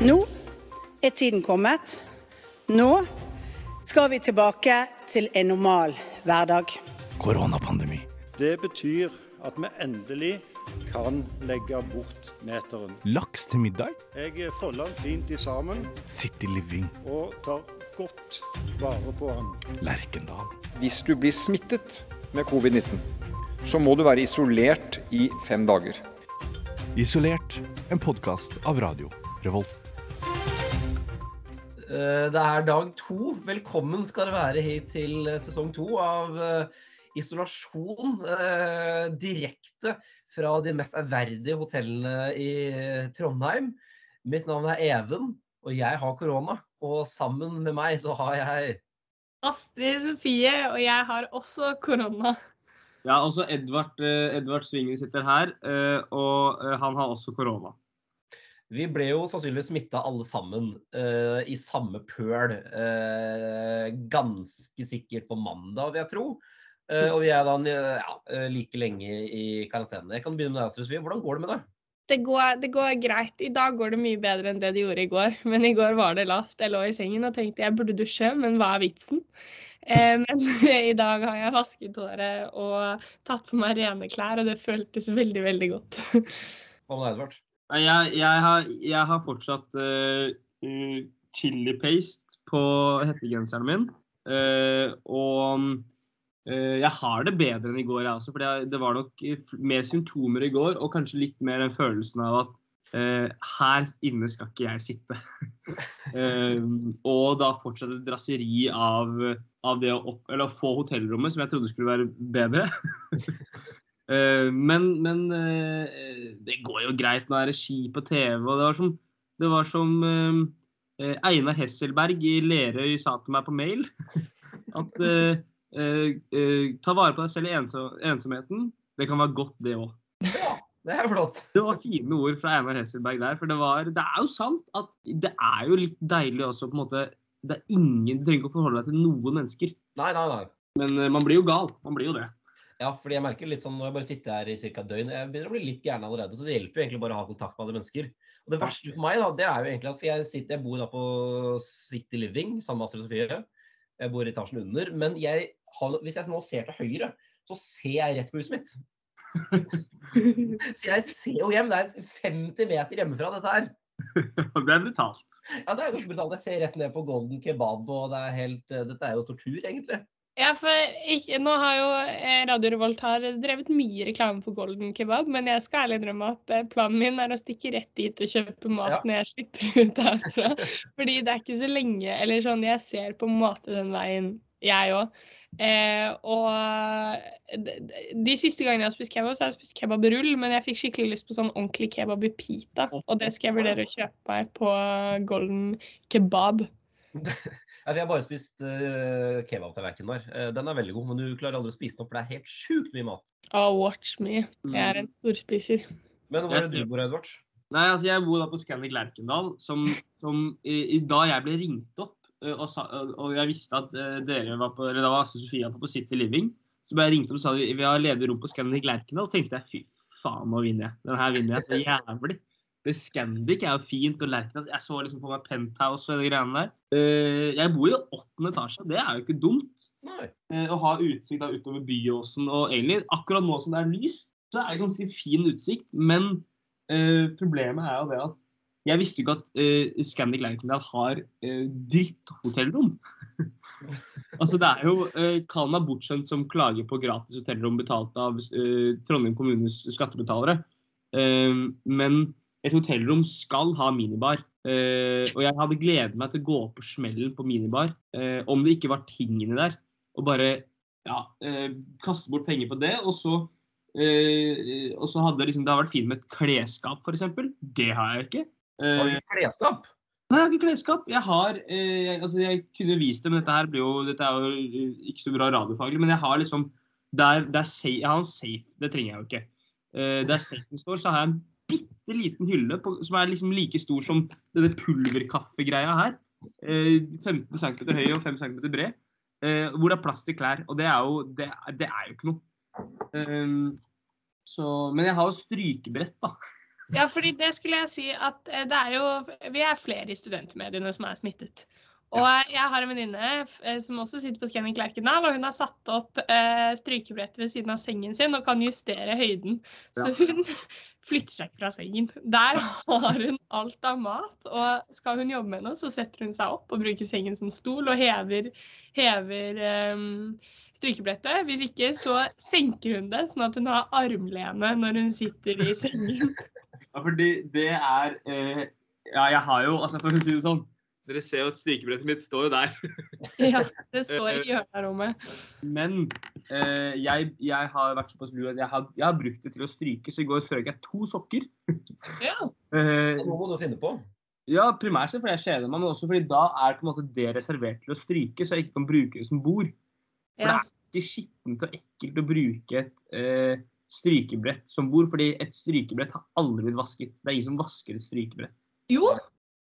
Nå er tiden kommet. Nå skal vi tilbake til en normal hverdag. Koronapandemi. Det betyr at vi endelig kan legge bort meteren. Laks til middag. Jeg folder den fint i sammen City Living. og tar godt vare på den. Lerkendal. Hvis du blir smittet med covid-19, så må du være isolert i fem dager. Isolert. En podkast av Radio Revolt. Eh, Det er dag to. Velkommen skal dere være hit til eh, sesong to av eh, Isolasjon. eh, Direkte fra de mest ærverdige hotellene i Trondheim. Mitt navn er Even, og jeg har korona. Og sammen med meg så har jeg Astrid Sofie, og jeg har også korona. Ja, også Edvard, Edvard Svingen sitter her, eh, og han har også korona. Vi ble jo sannsynligvis smitta alle sammen uh, i samme pøl. uh, ganske sikkert på mandag, vil jeg tro. Uh, og vi er da ja, like lenge i karantene. Jeg kan begynne med deg, Sofie. Hvordan går det med deg? Det går, det går greit. I dag går det mye bedre enn det det gjorde i går. Men i går var det lavt. Jeg lå i sengen og tenkte jeg burde dusje, men hva er vitsen? Eh, men i dag har jeg vasket håret og tatt på meg rene klær, og det føltes veldig, veldig godt. Hva med deg, Edvard? Jeg, jeg, har, jeg har fortsatt eh, chili paste på hettegenseren min. Uh, og uh, jeg har det bedre enn i går, jeg også. For det, var nok mer symptomer i går, og kanskje litt mer den følelsen av at her inne skal ikke jeg sitte. Og da fortsatt et drasseri av, av det å, opp, å få hotellrommet, som jeg trodde skulle være bedre. Eh, men men eh, det går jo greit. Nå er det ski på TV. og Det var som, det var som eh, Einar Hesselberg i Lerøy sa til meg på mail. At ta vare på deg selv i enso- ensomheten. Det kan være godt, det òg. Ja, det er flott. Det var fine ord fra Einar Hesselberg der. For det, var, det er jo sant at det er jo litt deilig også på en måte det er ingen, Du trenger ikke å forholde deg til noen mennesker. Nei, nei, nei. Men man blir jo gal. Man blir jo det. Ja, fordi jeg merker litt sånn, Når jeg bare sitter her i ca. døgn, jeg begynner å bli litt gæren allerede. Så det hjelper jo egentlig bare å ha kontakt med andre mennesker. Og det verste for meg, da, det er jo egentlig at jeg, sitter, jeg bor da på City Living sammen med Astrid Sofie. Jeg bor i etasjen under. Men jeg har, hvis jeg nå ser til høyre, så ser jeg rett på huset mitt. så jeg ser jo hjem. Det er 50 meter hjemmefra, dette her. Det er brutalt. Ja, det er ganske brutalt. Jeg ser rett ned på Golden Kebab, og det er helt, dette er jo tortur, egentlig. Ja, for ikke, nå har jo eh, Radio Revolt har drevet mye reklame for Golden Kebab, men jeg skal ærlig innrømme at eh, planen min er å stikke rett dit og kjøpe mat Ja. når jeg slipper ut herfra. Fordi det er ikke så lenge Eller sånn, jeg ser på måte den veien, jeg òg. Eh, og de, de siste gangene jeg har spist kebab, så har jeg spist kebabrull, men jeg fikk skikkelig lyst på sånn ordentlig kebab i pita. Og det skal jeg vurdere å kjøpe meg på Golden Kebab. Ja, vi har bare spist uh, kebabtallerkenen der. Uh, den er veldig god, men du klarer aldri å spise den opp, for det er helt sjukt mye mat. Oh, watch me. Jeg er en storspiser. Men hvor er det du bor, Edvard? Nei, altså Jeg bor da på Scandic Lerkendal, som, som i, i, da jeg ble ringt opp, eh, og, sa, og jeg visste at eh, dere var på, eller da var Asse Sofia på City Living, så ble jeg ringt opp og sa at vi har ledig rom på Scandic Lerkendal. Og tenkte jeg fy faen, nå vinner jeg. Den her vinner jeg. Det er jævlig. Det Scandic er jo fint, og Lerkendal Jeg så liksom på meg penthouse og de greiene der. Eh, jeg bor i åttende etasje, det er jo ikke dumt. Nei. Eh, å ha utsikt da utover Byåsen. Og egentlig, akkurat nå som det er lyst, så er det ganske fin utsikt. Men uh, problemet er jo det at jeg visste jo ikke at uh, Scandic Lerkendal har uh, dritthotellrom. altså det er jo uh, meg bortskjemt som klager på gratis hotellrom betalt av uh, Trondheim kommunes skattebetalere. Men et hotellrom skal ha minibar. Eh, og jeg hadde gledet meg til å gå på smellen på minibar eh, om det ikke var tingene der. Og bare ja, eh, kaste bort penger på det. Og så, eh, og så hadde liksom, det hadde vært fint med et klesskap, f.eks. Det har jeg ikke. Eh, Har du ikke klesskap? Nei, jeg har ikke klesskap. Jeg har eh, altså jeg kunne vist det, men dette her blir jo dette er jo eh, ikke så bra radiofaglig. Men jeg har liksom der, der Jeg har en safe, det trenger jeg jo ikke. Eh, der safen står, så har jeg en bitte liten hylle på, som er liksom like stor som denne pulverkaffegreia her. Eh, 15 cm høy og 5 cm bred. Eh, hvor det er plass til klær. Og det er jo, det, det er jo ikke noe. Eh, så, men jeg har jo strykebrett, da. Ja, fordi det skulle jeg si at eh, det er jo Vi er flere i studentmediene som er smittet. Og jeg har en venninne eh, som også sitter på Scanning Lerkendal, og hun har satt opp eh, strykebrettet ved siden av sengen sin og kan justere høyden. Så hun flytter seg ikke fra sengen. Der har hun alt av mat. Og skal hun jobbe med noe, så setter hun seg opp og bruker sengen som stol og hever, hever eh, strykebrettet. Hvis ikke så senker hun det, sånn at hun har armlene når hun sitter i sengen. Ja, fordi det er eh, Ja, jeg har jo Altså, for å si det sånn. Dere ser jo at strykebrettet mitt står jo der. Ja, det står i hjørnet av rommet. Men eh, jeg, jeg har vært såpass lur at jeg har, jeg har brukt det til å stryke, så i går strøk jeg to sokker. Ja. Eh, Nå må du finne på. ja, primært fordi jeg kjeder meg, men også fordi da er på en måte det reservert til å stryke, så jeg ikke kan bruke det som bord. For Ja. det er ikke skittent og ekkelt å bruke et eh, strykebrett som bord, fordi et strykebrett har aldri blitt vasket. Det er ingen som vasker et strykebrett. Jo,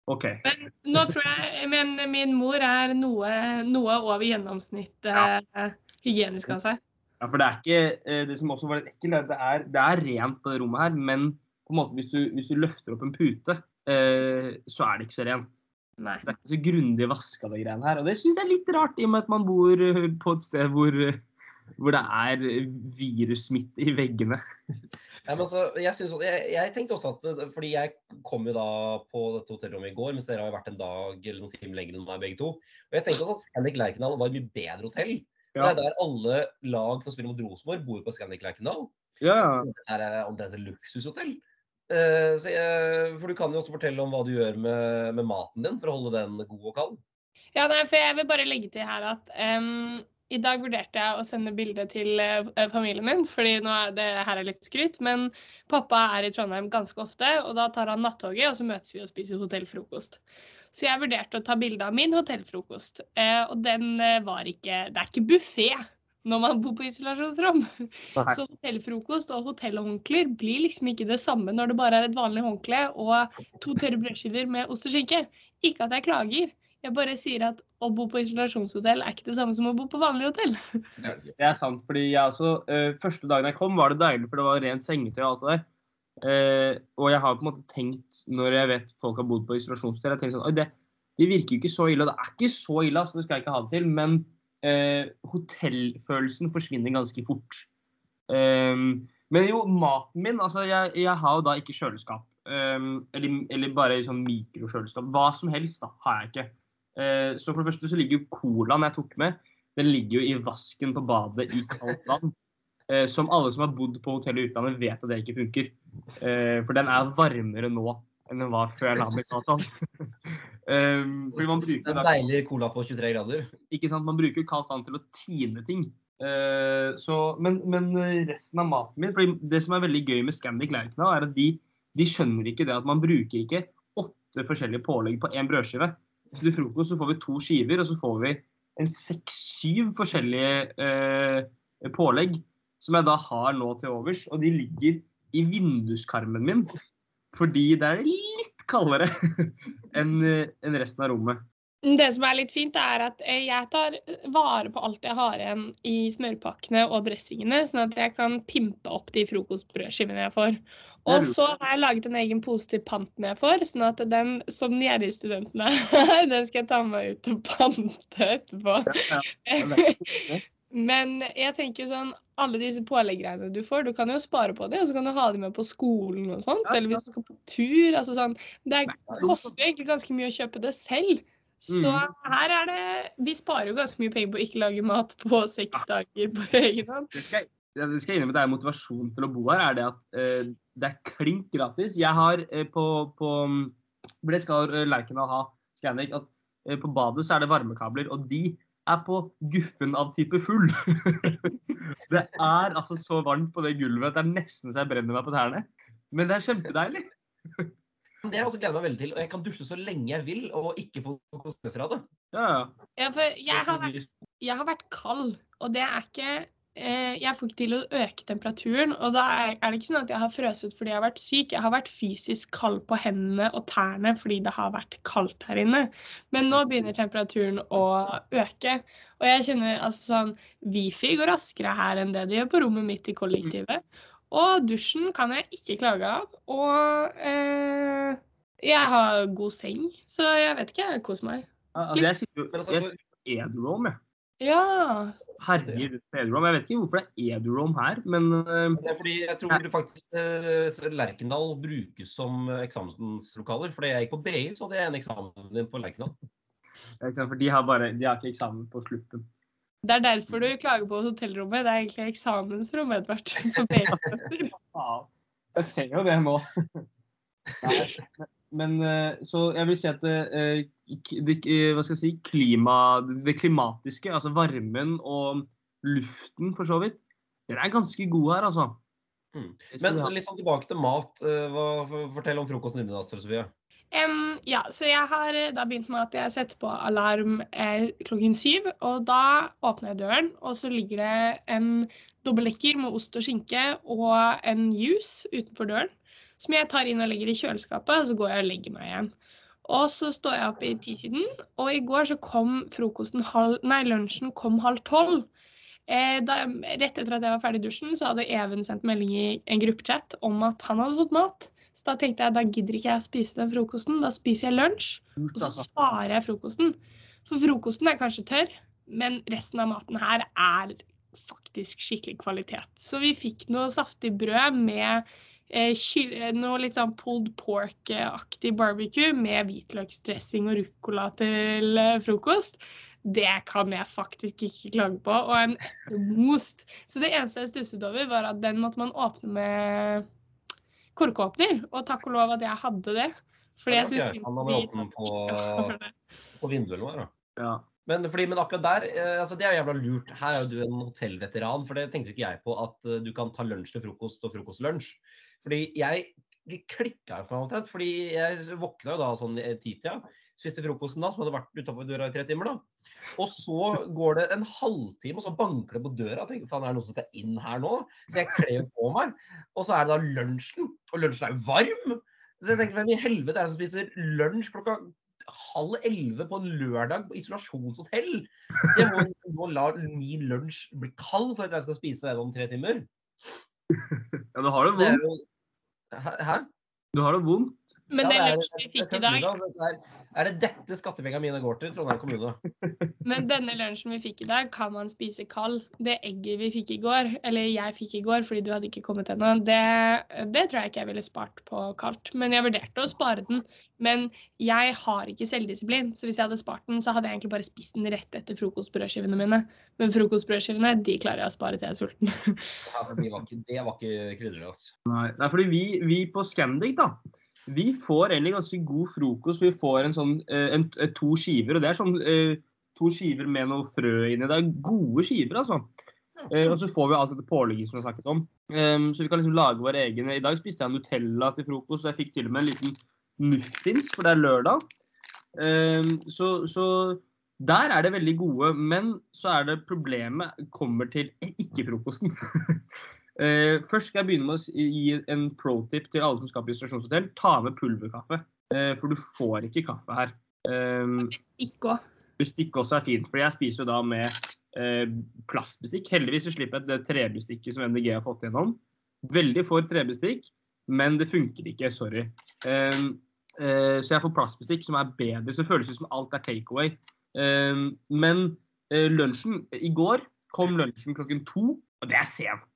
OK. men nå tror jeg Men min mor er noe, noe over gjennomsnittet eh, hygienisk av seg. Ja, for det er ikke eh, Det som også var litt ekkelt, det er, det er rent på det rommet her, men på en måte hvis du, hvis du løfter opp en pute, eh, så er det ikke så rent. Nei. Det er ikke så grundig vaska, det greiene her. Og det syns jeg er litt rart, i og med at man bor eh, på et sted hvor, hvor det er virussmitte i veggene. Ja, men altså, jeg, synes, også- jeg, jeg tenkte også at Fordi jeg kom jo da på dette hotellrommet i går, mens dere har jo vært en dag eller noen timer lenger enn meg begge to. Og jeg tenkte også at Scandic Lerkendal var et mye bedre hotell. Det er der alle lag som spiller mot Rosenborg, bor på Scandic Lerkendal. Ja, Det er omtrent et luksushotell. Uh, så jeg, for du kan jo også fortelle om hva du gjør med, med maten din for å holde den god og kald. Ja, nei, for jeg vil bare legge til her at em, i dag vurderte jeg å sende bilde til eh, familien min, fordi nå er det her er litt skryt, men pappa er i Trondheim ganske ofte, og da tar han nattoget, og så møtes vi og spiser hotellfrokost. Så jeg vurderte å ta bilde av min hotellfrokost, eh, og den eh, var ikke Det er ikke buffé når man bor på isolasjonsrom. Nei. Så hotellfrokost og hotellhåndklær blir liksom ikke det samme når det bare er et vanlig håndkle og to tørre brødskiver med ost og skinke. Ikke at jeg klager. Jeg bare sier at å bo på isolasjonshotell er ikke det samme som å bo på vanlig hotell. Det er sant, fordi jeg også, uh, Første dagen jeg kom, var det deilig, for det var rent sengetøy og alt det der. Uh, og jeg har på en måte tenkt, når jeg vet folk har bodd på isolasjonshotell, jeg tenker sånn det, det virker jo ikke så ille. Og det er ikke så ille, altså, det skal jeg ikke ha det til. Men uh, hotellfølelsen forsvinner ganske fort. Um, men jo, maten min altså Jeg, jeg har jo da ikke kjøleskap. Um, eller, eller bare sånn mikrokjøleskap. Hva som helst da, har jeg ikke. Eh, så for det første så ligger jo colaen jeg tok med, den ligger jo i vasken på badet i kaldt vann. Eh, som alle som har bodd på hotell i utlandet, vet at det ikke funker. Eh, for den er varmere nå enn den var før jeg la meg i kaldt vann. fordi man bruker En er deilig cola på 23 grader. ikke sant? Man bruker kaldt vann til å tine ting. Så, men, men resten av maten min fordi Det som er veldig gøy med Scandic Lerkendal, er at de, de skjønner ikke det at man bruker ikke åtte forskjellige pålegg på én brødskive. Til frokost så får vi to skiver, og så får vi en seks-syv forskjellige eh, pålegg som jeg da har nå til overs. Og de ligger i vinduskarmen min fordi det er litt kaldere enn en resten av rommet. Det som er litt fint, er at eh, jeg tar vare på alt jeg har igjen i smørpakkene og dressingene, sånn at jeg kan pimpe opp de frokostbrødskivene jeg får. Og så har jeg laget en egen pose til panten jeg får, sånn at den som njerrigstudentene er, den skal jeg ta med ut og pante etterpå. Men jeg tenker sånn, alle disse påleggreiene du får, du kan jo spare på det, og så kan du ha dem med på skolen og sånt, eller hvis du skal på tur. altså sånn, Det er, koster jo egentlig ganske mye å kjøpe det selv. Så Mhm. her er det Vi sparer jo ganske mye penger på å ikke lage mat på seks dager på egen hånd. det skal, jeg innrømme, det er motivasjonen til å bo her, er det at eh, det er klink gratis. Jeg har eh, på, på For det skal uh, Lerkendal ha, Scandic, at eh, på badet så er det varmekabler, og de er på guffen av type full. det er altså så varmt på det gulvet at det er nesten så jeg brenner meg på tærne. Men det er kjempedeilig. Det har jeg også gleda meg veldig til. Og jeg kan dusje så lenge jeg vil og ikke få konsekvenser av det. Ja, ja. Ja, for jeg har, vært, jeg har vært kald, og det er ikke eh, Jeg får ikke til å øke temperaturen. Og da er, det ikke sånn at jeg har frøset fordi jeg har vært syk. Jeg har vært fysisk kald på hendene og tærne fordi det har vært kaldt her inne. Men nå begynner temperaturen å øke. Og jeg kjenner altså sånn Wifi går raskere her enn det det gjør på rommet mitt i kollektivet. Og dusjen kan jeg ikke klage av. Og eh, jeg har god seng, så jeg vet ikke, jeg koser meg. Altså, jeg sitter jo jeg sitter jeg. Ja. Herjer rundt Edurom. Jeg vet ikke hvorfor det er Edurom her, men eh, Det er fordi jeg tror faktisk eh, Lerkendal brukes som eksamenslokaler. Fordi jeg gikk på BI, så hadde jeg en eksamen din på Lerkendal. for de har, bare, de har ikke eksamen på slutten. Det er derfor du klager på hotellrommet. Det er egentlig eksamensrom, Edvard. Jeg ser jo det nå. Nei, men eh, så jeg vil si at det, k- det, eh, si, klima, det klimatiske, altså varmen og luften for så vidt, den er ganske god her, altså. Mm. Men litt sånn tilbake til mat. eh, Hva, fortell om frokosten din, da, Sofie. Em, ja, så jeg har eh, da begynt med at jeg setter på alarm eh, klokken syv. Og da åpner jeg døren, og så ligger det en dobbeltdekker med ost og skinke og en juice utenfor døren. Som jeg tar inn og legger i kjøleskapet, og så går jeg og legger meg igjen. Og så står jeg opp i titiden, og i går så kom frokosten halv, nei, lunsjen kom halv tolv. Eh, da, rett etter at jeg var ferdig i dusjen, så hadde Even sendt melding i en gruppechat om at han hadde fått mat. Så da tenkte jeg da gidder ikke jeg å spise den frokosten, da spiser jeg lunsj. Og så altså. sparer jeg frokosten. For frokosten er kanskje tørr, men resten av maten her er faktisk skikkelig kvalitet. Så vi fikk noe saftig brød med eh, eh, noe litt sånn pulled pork-aktig barbecue med hvitløksdressing og ruccola til eh, frokost. Det kan jeg faktisk ikke klage på. Og en most. Så det eneste jeg stusset over, var at den måtte man åpne med korkåpner. Og takk og lov at jeg hadde det. Fordi Ja, jeg synes syns jeg. Han hadde åpnet på- På vinduet eller noe. da. Ja. Men, fordi, men akkurat der, eh, altså det er jo jævla lurt. Her er jo du en hotellveteran, for det tenkte ikke jeg på at eh, du kan ta lunsj til frokost og frokost til lunsj. Fordi jeg klikka for meg omtrent, fordi jeg våkna jo da sånn i titida. Spiste frokosten da, som hadde vært utafor døra i tre timer, da. Og så går det en halvtime, og så banker det på døra. Jeg tenker, faen, er det noen som skal inn her nå? Så jeg kler på meg. Og så er det da lunsjen. Og lunsjen er jo varm! Så jeg tenker, hvem i helvete er det som spiser lunsj klokka halv elleve på en lørdag på isolasjonshotell? Så jeg må, må la min lunsj bli kald for at jeg skal spise den om tre timer. ja, du har det vondt. Hæ? Du har det vondt. Men Ja, den det er- lunsjen vi fikk i dag, er det dette skattepengene mine går til, Trondheim kommune? men denne lunsjen vi fikk i dag, kan man spise kald. Det egget vi fikk i går, eller jeg fikk i går fordi du hadde ikke kommet ennå, det, det tror jeg ikke jeg ville spart på kaldt. Men jeg vurderte å spare den. Men jeg har ikke selvdisiplin, så hvis jeg hadde spart den, så hadde jeg egentlig bare spist den rett etter frokostbrødskivene mine. Men frokostbrødskivene, de klarer jeg å spare til jeg er sulten. Det var ikke, det var ikke krydderløst. Nei, det er fordi vi, vi på Scandic, da, vi får egentlig ganske god frokost. Vi får en sånn, en, en, eh, to skiver, og det er sånn eh, to skiver med noe frø inni. Det er gode skiver, altså. Eh, og så får vi alt dette pålegget som vi har snakket om. Ehm, så vi kan liksom lage våre egne. I dag spiste jeg Nutella til frokost, og jeg fikk til og med en liten muffins, for det er lørdag. Ehm, så, så der er det veldig gode, men så er det problemet kommer til ikke-frokosten. Eh, først skal jeg begynne med å gi en pro-tip til alle som skal på isolasjonshotell. Ta med pulverkaffe, uh, for du får ikke kaffe her. Um, Bestikk òg. bestikk også er fint, for jeg spiser jo da med uh, plastbestikk. Heldigvis så slipper jeg det trebestikket som MDG har fått gjennom. Veldig for trebestikk, men det funker ikke. Sorry. Um, så jeg får plastbestikk som er bedre. Så det føles ut som alt er takeaway. Um, men lunsjen I går kom lunsjen klokken to, og det er sent.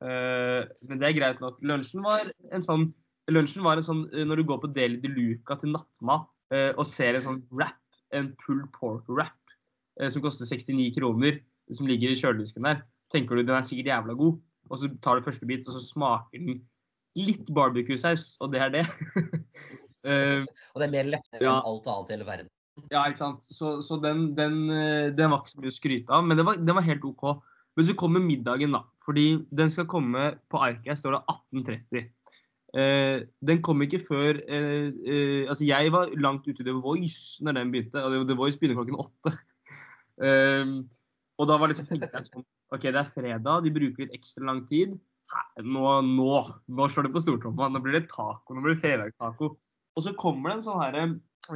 Eh, men det er greit nok. Lunsjen var en sånn Lunsjen var en sånn eh, når du går på Deli de Luca til nattmat eh, og ser en sånn wrap, en pulled pork wrap som koster 69 kroner, som ligger i kjøledisken der, tenker du den er sikkert jævla god. Og så tar du første bit, og så smaker den litt barbecue-saus, og det er det. uh, Og det er mer lettere Ja. enn alt annet i hele verden. ja, ikke sant. Så, så den, den, den var ikke så mye å skryte av, men den var, den var helt OK. Men så kommer middagen, da. Fordi den skal komme på arket. Står det 18.30. Eh, den kom ikke før eh, eh, Altså, jeg var langt ute i The Voice når den begynte. Og The Voice begynner klokken åtte. Eh, og da var liksom, tenkte jeg sånn OK, det er fredag, de bruker litt ekstra lang tid. Nå, nå, nå slår det på stortromma. Nå blir det taco. Nå blir det fredagstaco. Og så kommer det en sånn herre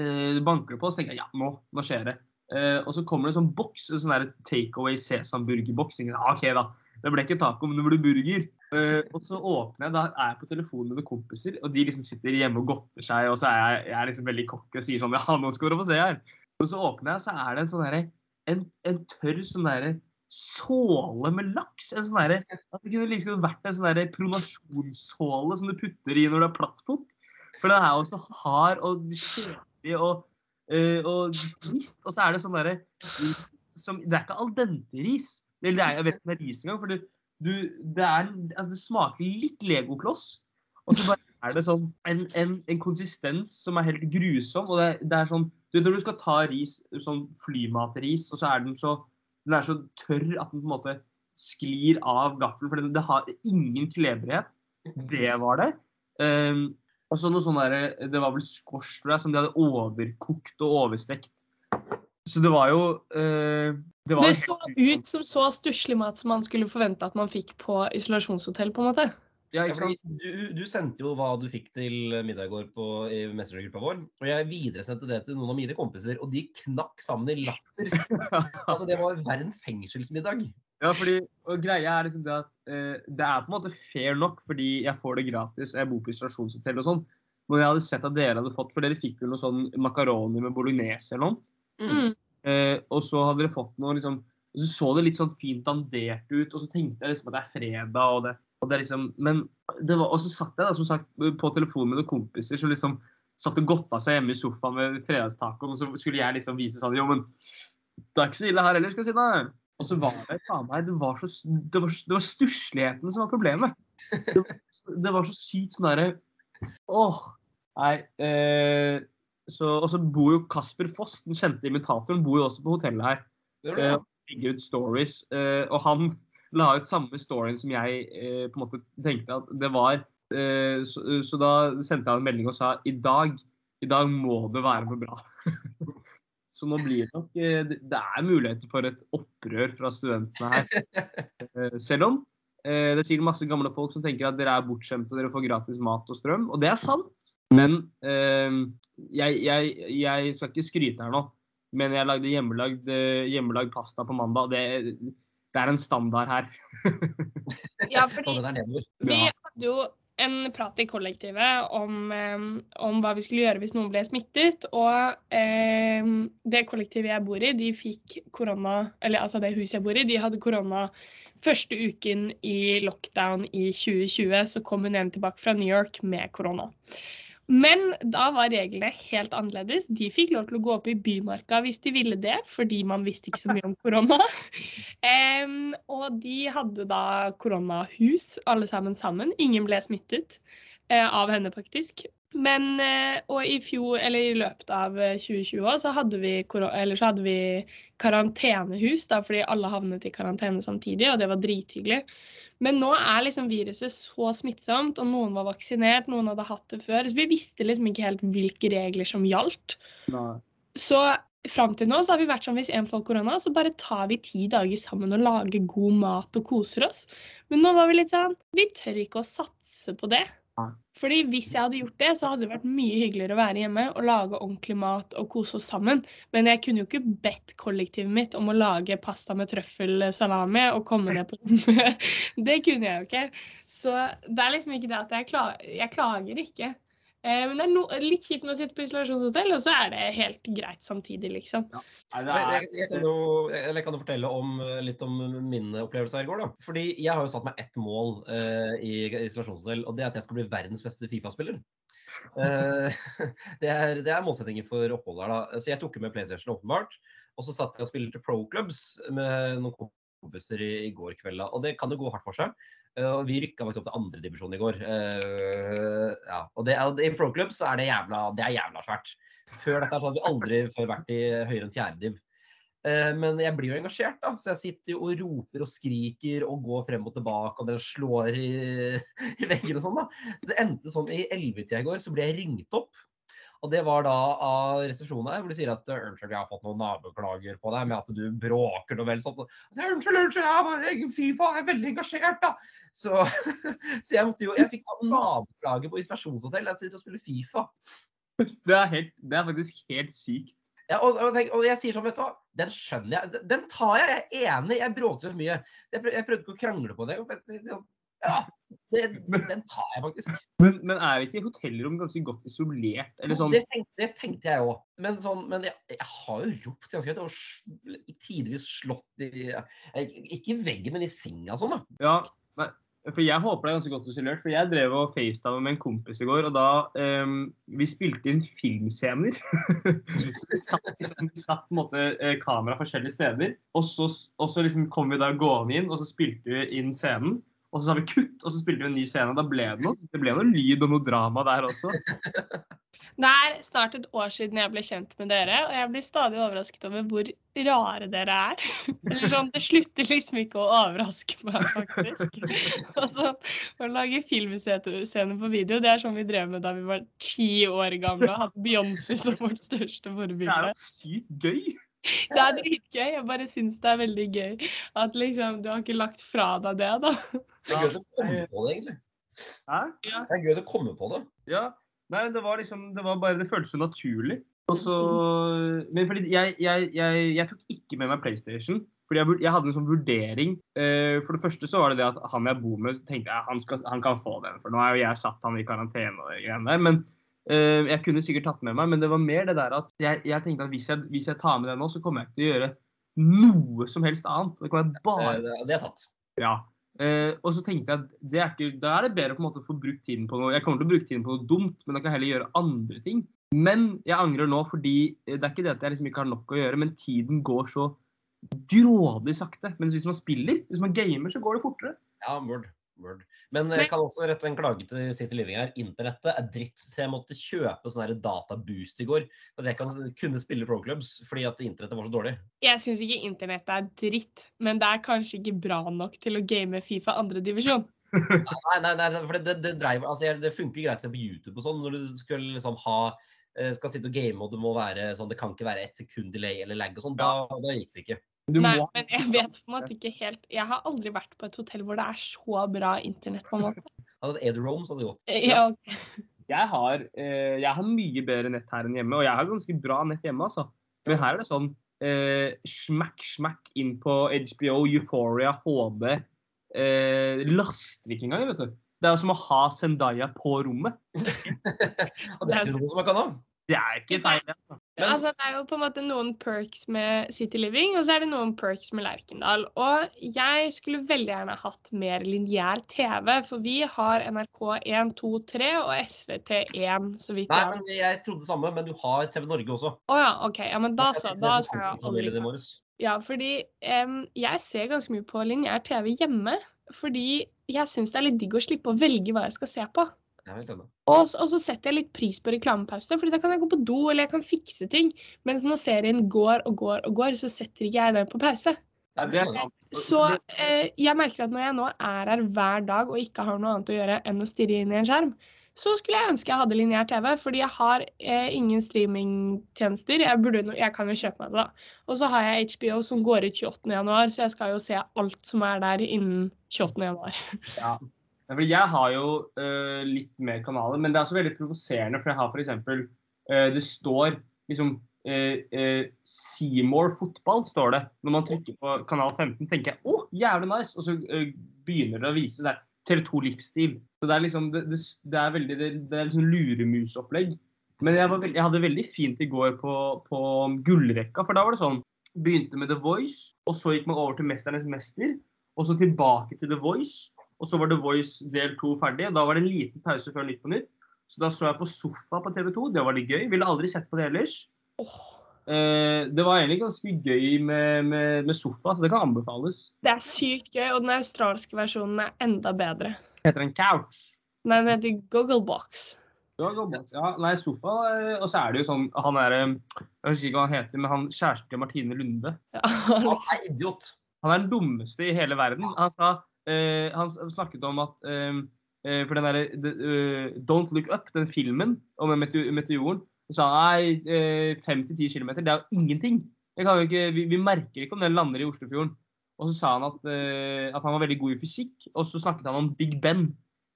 eh, banker det på, og så tenker jeg ja, nå, nå skjer det. Eh, og så kommer det en sånn boks, en sånn take takeaway sesamburgerboks. Ja, OK, da. Det ble ikke taco, men det ble burger. Uh, og så åpner jeg, da er jeg på telefonen med noen kompiser, og de liksom sitter hjemme og godter seg, og så er jeg, jeg er liksom veldig cocky og sier sånn Ja, nå skal dere få se her. Og så åpner jeg, så er det en sånn derre en, en tørr sånn derre såle med laks. En sånn derre At det kunne liksom vært en sånn derre pronasjonssåle som du putter i når du har plattfot. For den er jo så hard og kjedelig og, uh, og trist. Og så er det sånn derre Det er ikke al dente-ris. Eller det er, jeg vet ikke om det er is engang. For du, du, det, er, altså det smaker litt legokloss. Og så bare er det sånn en, en, en konsistens som er helt grusom. Og det, det er sånn du, Når du skal ta ris, sånn flymatris, og så er den så den er så tørr at den på en måte sklir av gaffelen. For det har ingen klebrighet. Det var det. Um, og så noe sånn der, Det var vel squash tror jeg, som de hadde overkokt og overstekt. Så det var jo uh, Det, var Det så ut som så stusslig mat som man skulle forvente at man fikk på isolasjonshotell, på en måte. Ja, Ja, ikke sant? du, du sendte jo hva du fikk til middag i går på, i messengergruppa vår. Og jeg videresendte det til noen av mine kompiser, og de knakk sammen i latter. altså, det var verre enn fengselsmiddag. Ja, fordi, og greia er liksom det at eh, det er på en måte fair nok, fordi jeg får det gratis, og jeg bor på isolasjonshotell og sånn. Men jeg hadde sett at dere hadde fått, for dere fikk jo noe sånn makaroni med bolognese eller noe. Mm. Eh, og så hadde dere fått noe liksom og Så så det litt sånn fint dandert ut, og så tenkte jeg liksom at det er fredag, og det, og det er liksom Men det var, og så satt jeg da, som sagt, på telefonen med noen kompiser som liksom satt og godta seg hjemme i sofaen med fredagstacoen, og så skulle jeg liksom vise sånn Jo, men det er ikke så ille her heller, skal jeg si deg. Og så var det faen meg Det var så det var, det var stussligheten som var problemet. Det var, det var så sykt sånn derre Åh. Nei. Eh, og så bor jo Kasper Foss, den kjente imitatoren, bor jo også på hotellet her. Det det, Eh, legger ut stories. eh, og han la ut samme storyen som jeg eh, på en måte tenkte at det var. Så, så da sendte jeg en melding og sa i dag, i dag må det være noe bra. så nå blir det nok det- er muligheter for et opprør fra studentene her. Selv om det er sikkert masse gamle folk som tenker at dere er bortskjemte og dere får gratis mat og strøm. Og det er sant. Men eh, jeg, jeg, jeg skal ikke skryte her nå. Men jeg lagde hjemmelagd, eh, hjemmelagd pasta på mandag. Det, det er en standard her. Ja, fordi vi hadde jo en prat i kollektivet om, eh, om hva vi skulle gjøre hvis noen ble smittet. Og eh, det kollektivet jeg bor i, de fikk korona Eller altså det huset jeg bor i, de hadde korona første uken i lockdown i 2020. Så kom hun igjen tilbake fra New York med korona. Men da var reglene helt annerledes. De fikk lov til å gå opp i Bymarka hvis de ville det, fordi man visste ikke så mye om korona. Um, og de hadde da koronahus, alle sammen sammen. Ingen ble smittet eh, av henne, faktisk. Men eh, og i fjor, eller i løpet av eh, 2020 også, så hadde vi, eller så hadde vi karantenehus, da, fordi alle havnet i karantene samtidig, og det var drithyggelig. Men nå er liksom viruset så smittsomt, og noen var vaksinert, noen hadde hatt det før. Så vi visste liksom ikke helt hvilke regler som gjaldt. Så fram til nå så har vi vært sånn hvis en får korona, så bare tar vi ti dager sammen og lager god mat og koser oss. Men nå var vi litt sånn Vi tør ikke å satse på det. Fordi hvis jeg hadde gjort det, så hadde det vært mye hyggeligere å være hjemme og lage ordentlig mat og kose oss sammen. Men jeg kunne jo ikke bedt kollektivet mitt om å lage pasta med trøffelsalami og komme ned på rommet. Det kunne jeg jo ikke. Så det er liksom ikke det at jeg, klager, jeg klager ikke. Eh, men det er no litt kjipt med å sitte på isolasjonshotell, og så er det helt greit samtidig, liksom. Nei, er, Jeg, jeg, kan jo, eller jeg kan jo fortelle om, eh, litt om mine opplevelser her i går. da. Fordi Jeg har jo satt meg ett mål eh, i isolasjonshotell, og det er at jeg skal bli verdens beste Fifa-spiller. Eh, det, er, det er målsettingen for oppholdet her. da. Så jeg tok med PlayStation åpenbart. Og så satt jeg og spilte pro clubs med noen kompiser i, i går kveld. da. Og det kan jo gå hardt for seg. Eh, og vi rykka faktisk opp til andredivisjon i går. Eh, ja. Og det, I i pro-klubb så er det jævla, det er jævla svært. Før dette hadde vi aldri før vært i høyere enn fjerdediv. Eh, Men jeg blir jo engasjert, da. Så jeg sitter og roper og skriker og går frem og tilbake, og dere slår i, i veggen og sånn, da. Så det endte sånn i ellevetida i går, så ble jeg ringt opp. Og det var da av resepsjonen her, hvor de sier at unnskyld, jeg har fått noen naboklager på deg med at du bråker noe vel sånt. Så, jeg, unnskyld, unnskyld, jeg er bare fy Fifa, jeg er veldig engasjert, da. Så, så jeg måtte jo Jeg fikk naboklage på isolasjonshotell. Jeg sitter og spiller Fifa. det, er helt, det er faktisk helt sykt. Ja, og, og, tenk, og jeg sier sånn, vet du hva, den skjønner jeg. Den- Den tar jeg. Jeg er enig, jeg bråkte så mye. Jeg, prøv, jeg prøvde ikke å krangle på det. Ja, det, den tar jeg faktisk. Men, men er ikke hotellrom ganske godt isolert? Eller sånn? Det tenkte, det tenkte jeg òg. Men, sånn, men jeg, jeg har jo ropt ganske høyt og tidvis slått i Ikke i veggen, men i senga sånn, da. Ja, nei, for jeg håper det er ganske godt isolert. For jeg drev og facetime med en kompis i går, og da um, Vi spilte inn filmscener. så vi satt, liksom, satt måte eh, kamera forskjellige steder. Og så, og så liksom kom vi da gående inn, og så spilte vi inn scenen. Og så sa vi kutt, og så spilte vi en ny scene. og Da ble det noe, det ble noe lyd og noe drama der også. Det er snart et år siden jeg ble kjent med dere, og jeg blir stadig overrasket over hvor rare dere er. Eller sånn, Det slutter liksom ikke å overraske meg, faktisk. Altså, Å lage filmscener på video, det er sånn vi drev med da vi var ti år gamle og hadde Beyoncé som vårt største Det er jo sykt gøy. Det er dritgøy. Jeg bare syns det er veldig gøy at liksom du har ikke lagt fra deg det, da. Det er gøy å komme på det, egentlig. Hæ? Det er gøy å komme på det. Ja. Nei, det var liksom Det var bare Det føltes så naturlig. Og så Men fordi jeg, jeg, jeg, jeg tok ikke med meg PlayStation. Fordi jeg, jeg hadde en sånn vurdering. Eh, for det første så var det det at han jeg bor med, tenkte jeg han, skal, han kan få den. For nå er jo jeg satt han i karantene og greiene der. Men jeg kunne sikkert tatt med meg. Men det var mer det der at jeg, jeg tenkte at hvis jeg, hvis jeg tar med den nå, så kommer jeg ikke til å gjøre noe som helst annet. Det kan jeg bare Det, det er sant. ja. Eh, og så tenkte jeg at det er ikke, da er det bedre på en måte å få brukt tiden på noe Jeg kommer til å bruke tiden på noe dumt, men da kan jeg heller gjøre andre ting. Men jeg angrer nå fordi eh, det er ikke det at jeg liksom ikke har nok å gjøre, men tiden går så grådig sakte. Mens hvis man spiller, hvis man gamer, så går det fortere. Ja, word. Word. Men jeg kan også rette en klage til City Living her. Internettet er dritt. Så jeg måtte kjøpe sånn databoost i går. For at jeg kan kunne spille pro clubs fordi at internettet var så dårlig. Jeg syns ikke internettet er dritt, men det er kanskje ikke bra nok til å game Fifa andredivisjon. Nei, nei, nei, for det, det, dreiv, altså, det funker greit på YouTube og sånn når du skal liksom ha eh, skal sitte og game og det må være sånn, det kan ikke være ett sekund delay eller lag og sånn. Da, da gikk det ikke. Du Nei, må- men jeg vet på en måte ikke helt Jeg har aldri vært på et hotell hvor det er så bra internett, på en måte. Hadde det Ederome, så hadde det gått. Ja, ok. jeg, har, eh, jeg har mye bedre nett her enn hjemme, og jeg har ganske bra nett hjemme, altså. Men her er det sånn eh, smack, smack inn på HBO, Euphoria, HD. Eh, laster ikke engang, vet du. Det er jo som å ha Zendaya på rommet. Og det er ikke noe som man kan ha. Det er ikke feil. altså. Men- Altså, det er jo på en måte noen perks med City Living, og så er det noen perks med Lerkendal. Og jeg skulle veldig gjerne hatt mer lineær TV, for vi har NRK1, 2, 3 og SVT1, så vidt jeg Nei, men jeg trodde det samme, men du har TV Norge også. Å ja, OK. Ja, men da så. Da skal jeg aldri. Ja, fordi um, jeg ser ganske mye på lineær TV hjemme. Fordi jeg syns det er litt digg å slippe å velge hva jeg skal se på. Og, og så setter jeg litt pris på reklamepause, fordi da kan jeg gå på do eller jeg kan fikse ting. Mens når serien går og går og går, så setter ikke jeg den på pause. Så eh, jeg merker at når jeg nå er her hver dag og ikke har noe annet å gjøre enn å stirre inn i en skjerm, så skulle jeg ønske jeg hadde lineær TV, fordi jeg har eh, ingen streamingtjenester. Jeg, burde, jeg kan jo kjøpe meg det, da. Og så har jeg HBO som går ut 28.1, så jeg skal jo se alt som er der innen 28.1. Ja. Fordi Jeg har jo uh, litt mer kanaler, men det er også veldig provoserende. For jeg har f.eks. Uh, det står liksom uh, uh, Seymour fotball, står det. Når man trykker på kanal 15, tenker jeg å, jævlig nice! Og så begynner det å vise seg TV2 Livsstil. Så det er liksom det, det, det er veldig det, det er liksom luremusopplegg. Men jeg, veld, jeg hadde veldig fint i går på, på gullrekka, for da var det sånn Begynte med The Voice, og så gikk man over til Mesternes mester, og så tilbake til The Voice. Og så var The Voice del to ferdig. og Da var det en liten pause før Nytt på Nytt. Så da så jeg på Sofa på TV 2. Det var litt gøy. Ville aldri sett på det ellers. Eh, det var egentlig ganske gøy med, med, med Sofa, så det kan anbefales. Det er sykt gøy, og den australske versjonen er enda bedre. Heter en couch. Nei, den heter Gogglebox. Gogglebox. ja, nei, Sofa. eh, Og så er det jo sånn Han er eh, Jeg husker ikke hva han heter, men han kjæresten til Martine Lunde. Ja, Han liksom. er idiot. Han er den dummeste i hele verden. Han, sa, han snakket om at eh, eh, For den derre eh, Don't Look Up, den filmen om meteoren, han sa nei, eh, 5-10 km, det er jo ingenting. Ikke, vi, vi merker ikke om den lander i Oslofjorden. Og så sa han at, eh, at han var veldig god i fysikk, og så snakket han om Big Ben.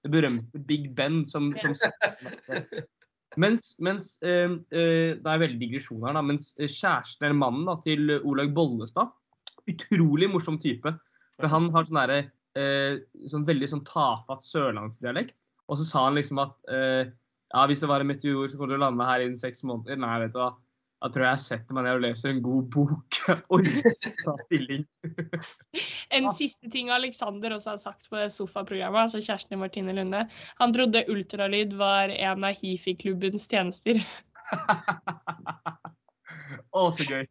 Det berømte Big Ben som, som Mens, mens eh, eh, Det er veldig digresjon her, da. Mens kjæresten eller mannen da, til Olaug Bollestad Utrolig morsom type. For han har sånn derre eh, sånn veldig sånn tafatt sørlandsdialekt. Og så sa han liksom at eh, ja, hvis det var en meteor, så kommer du lande her innen seks måneder. Nei, vet du hva. Da tror jeg jeg setter meg ned og leser en god bok. og tar stilling. En siste ting Alexander også har sagt på det sofaprogrammet, altså kjæresten til Martine Lunde. Han trodde ultralyd var en av hifi-klubbens tjenester. Å, så gøy.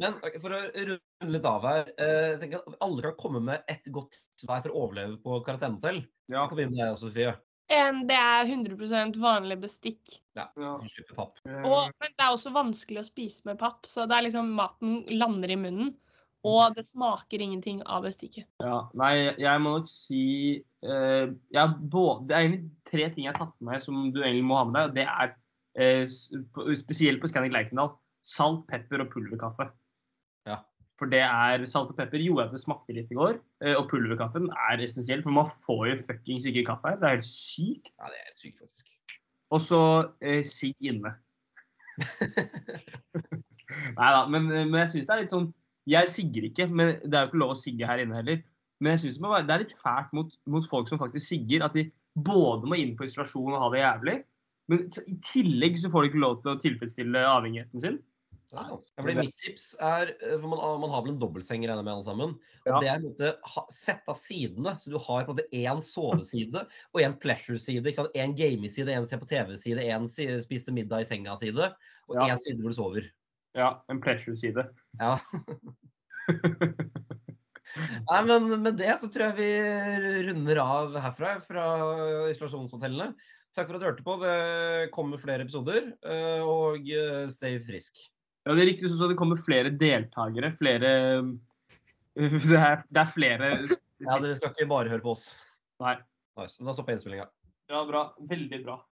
Men for å runde litt av her. Eh, jeg tenker at Alle kan komme med et godt vei for å overleve på karantenehotell. Ja. Kom inn med deg, Sofie. En, det er 100% vanlig bestikk. ja. ja. papp. Og, men det er også vanskelig å spise med papp, så det er liksom maten lander i munnen. Og det smaker ingenting av bestikket. Ja, nei, jeg må nok si eh, jeg, både, Det er egentlig tre ting jeg har tatt med som du egentlig må ha med deg. og Det er eh, spesielt på Scandic Lerkendal salt, pepper og pulverkaffe. Ja. For det er salt og pepper gjorde at det smakte litt i går. eh, Og pulverkaffen er essensiell, for man får jo fuckings ikke kaffe her. Det er helt sykt. Ja, det er helt sykt, faktisk. Og så eh, sigg inne. Nei da, men, men jeg syns det er litt sånn Jeg sigger ikke, men det er jo ikke lov å sigge her inne heller. Men jeg synes det, det er litt fælt mot, mot folk som faktisk sigger, at de både må inn på isolasjon og ha det jævlig, men så, i tillegg så får de ikke lov til å tilfredsstille avhengigheten sin. Fordi mitt tips er eh, for man, man har vel en dobbeltseng regner jeg med alle sammen. Ja. det er å en måte, ha, Sett av sidene, så du har på en måte én soveside og én pleasure-side. Én? Gaming-side, en se på TV-side, en spise middag i senga-side, og Ja. side hvor du sover. Ja, en pleasure-side. Ja. Nei, men med det så tror jeg vi runder av herfra, fra isolasjonshotellene. Takk for at du hørte på. Det kommer flere episoder, eh, og eh, stay frisk. Ja, det er riktig sånn at det kommer flere deltakere. Flere Det er, det er flere Ja, Dere skal ikke bare høre på oss. Nei. Nice. Men da stopper innspillinga. Ja, bra. Veldig bra.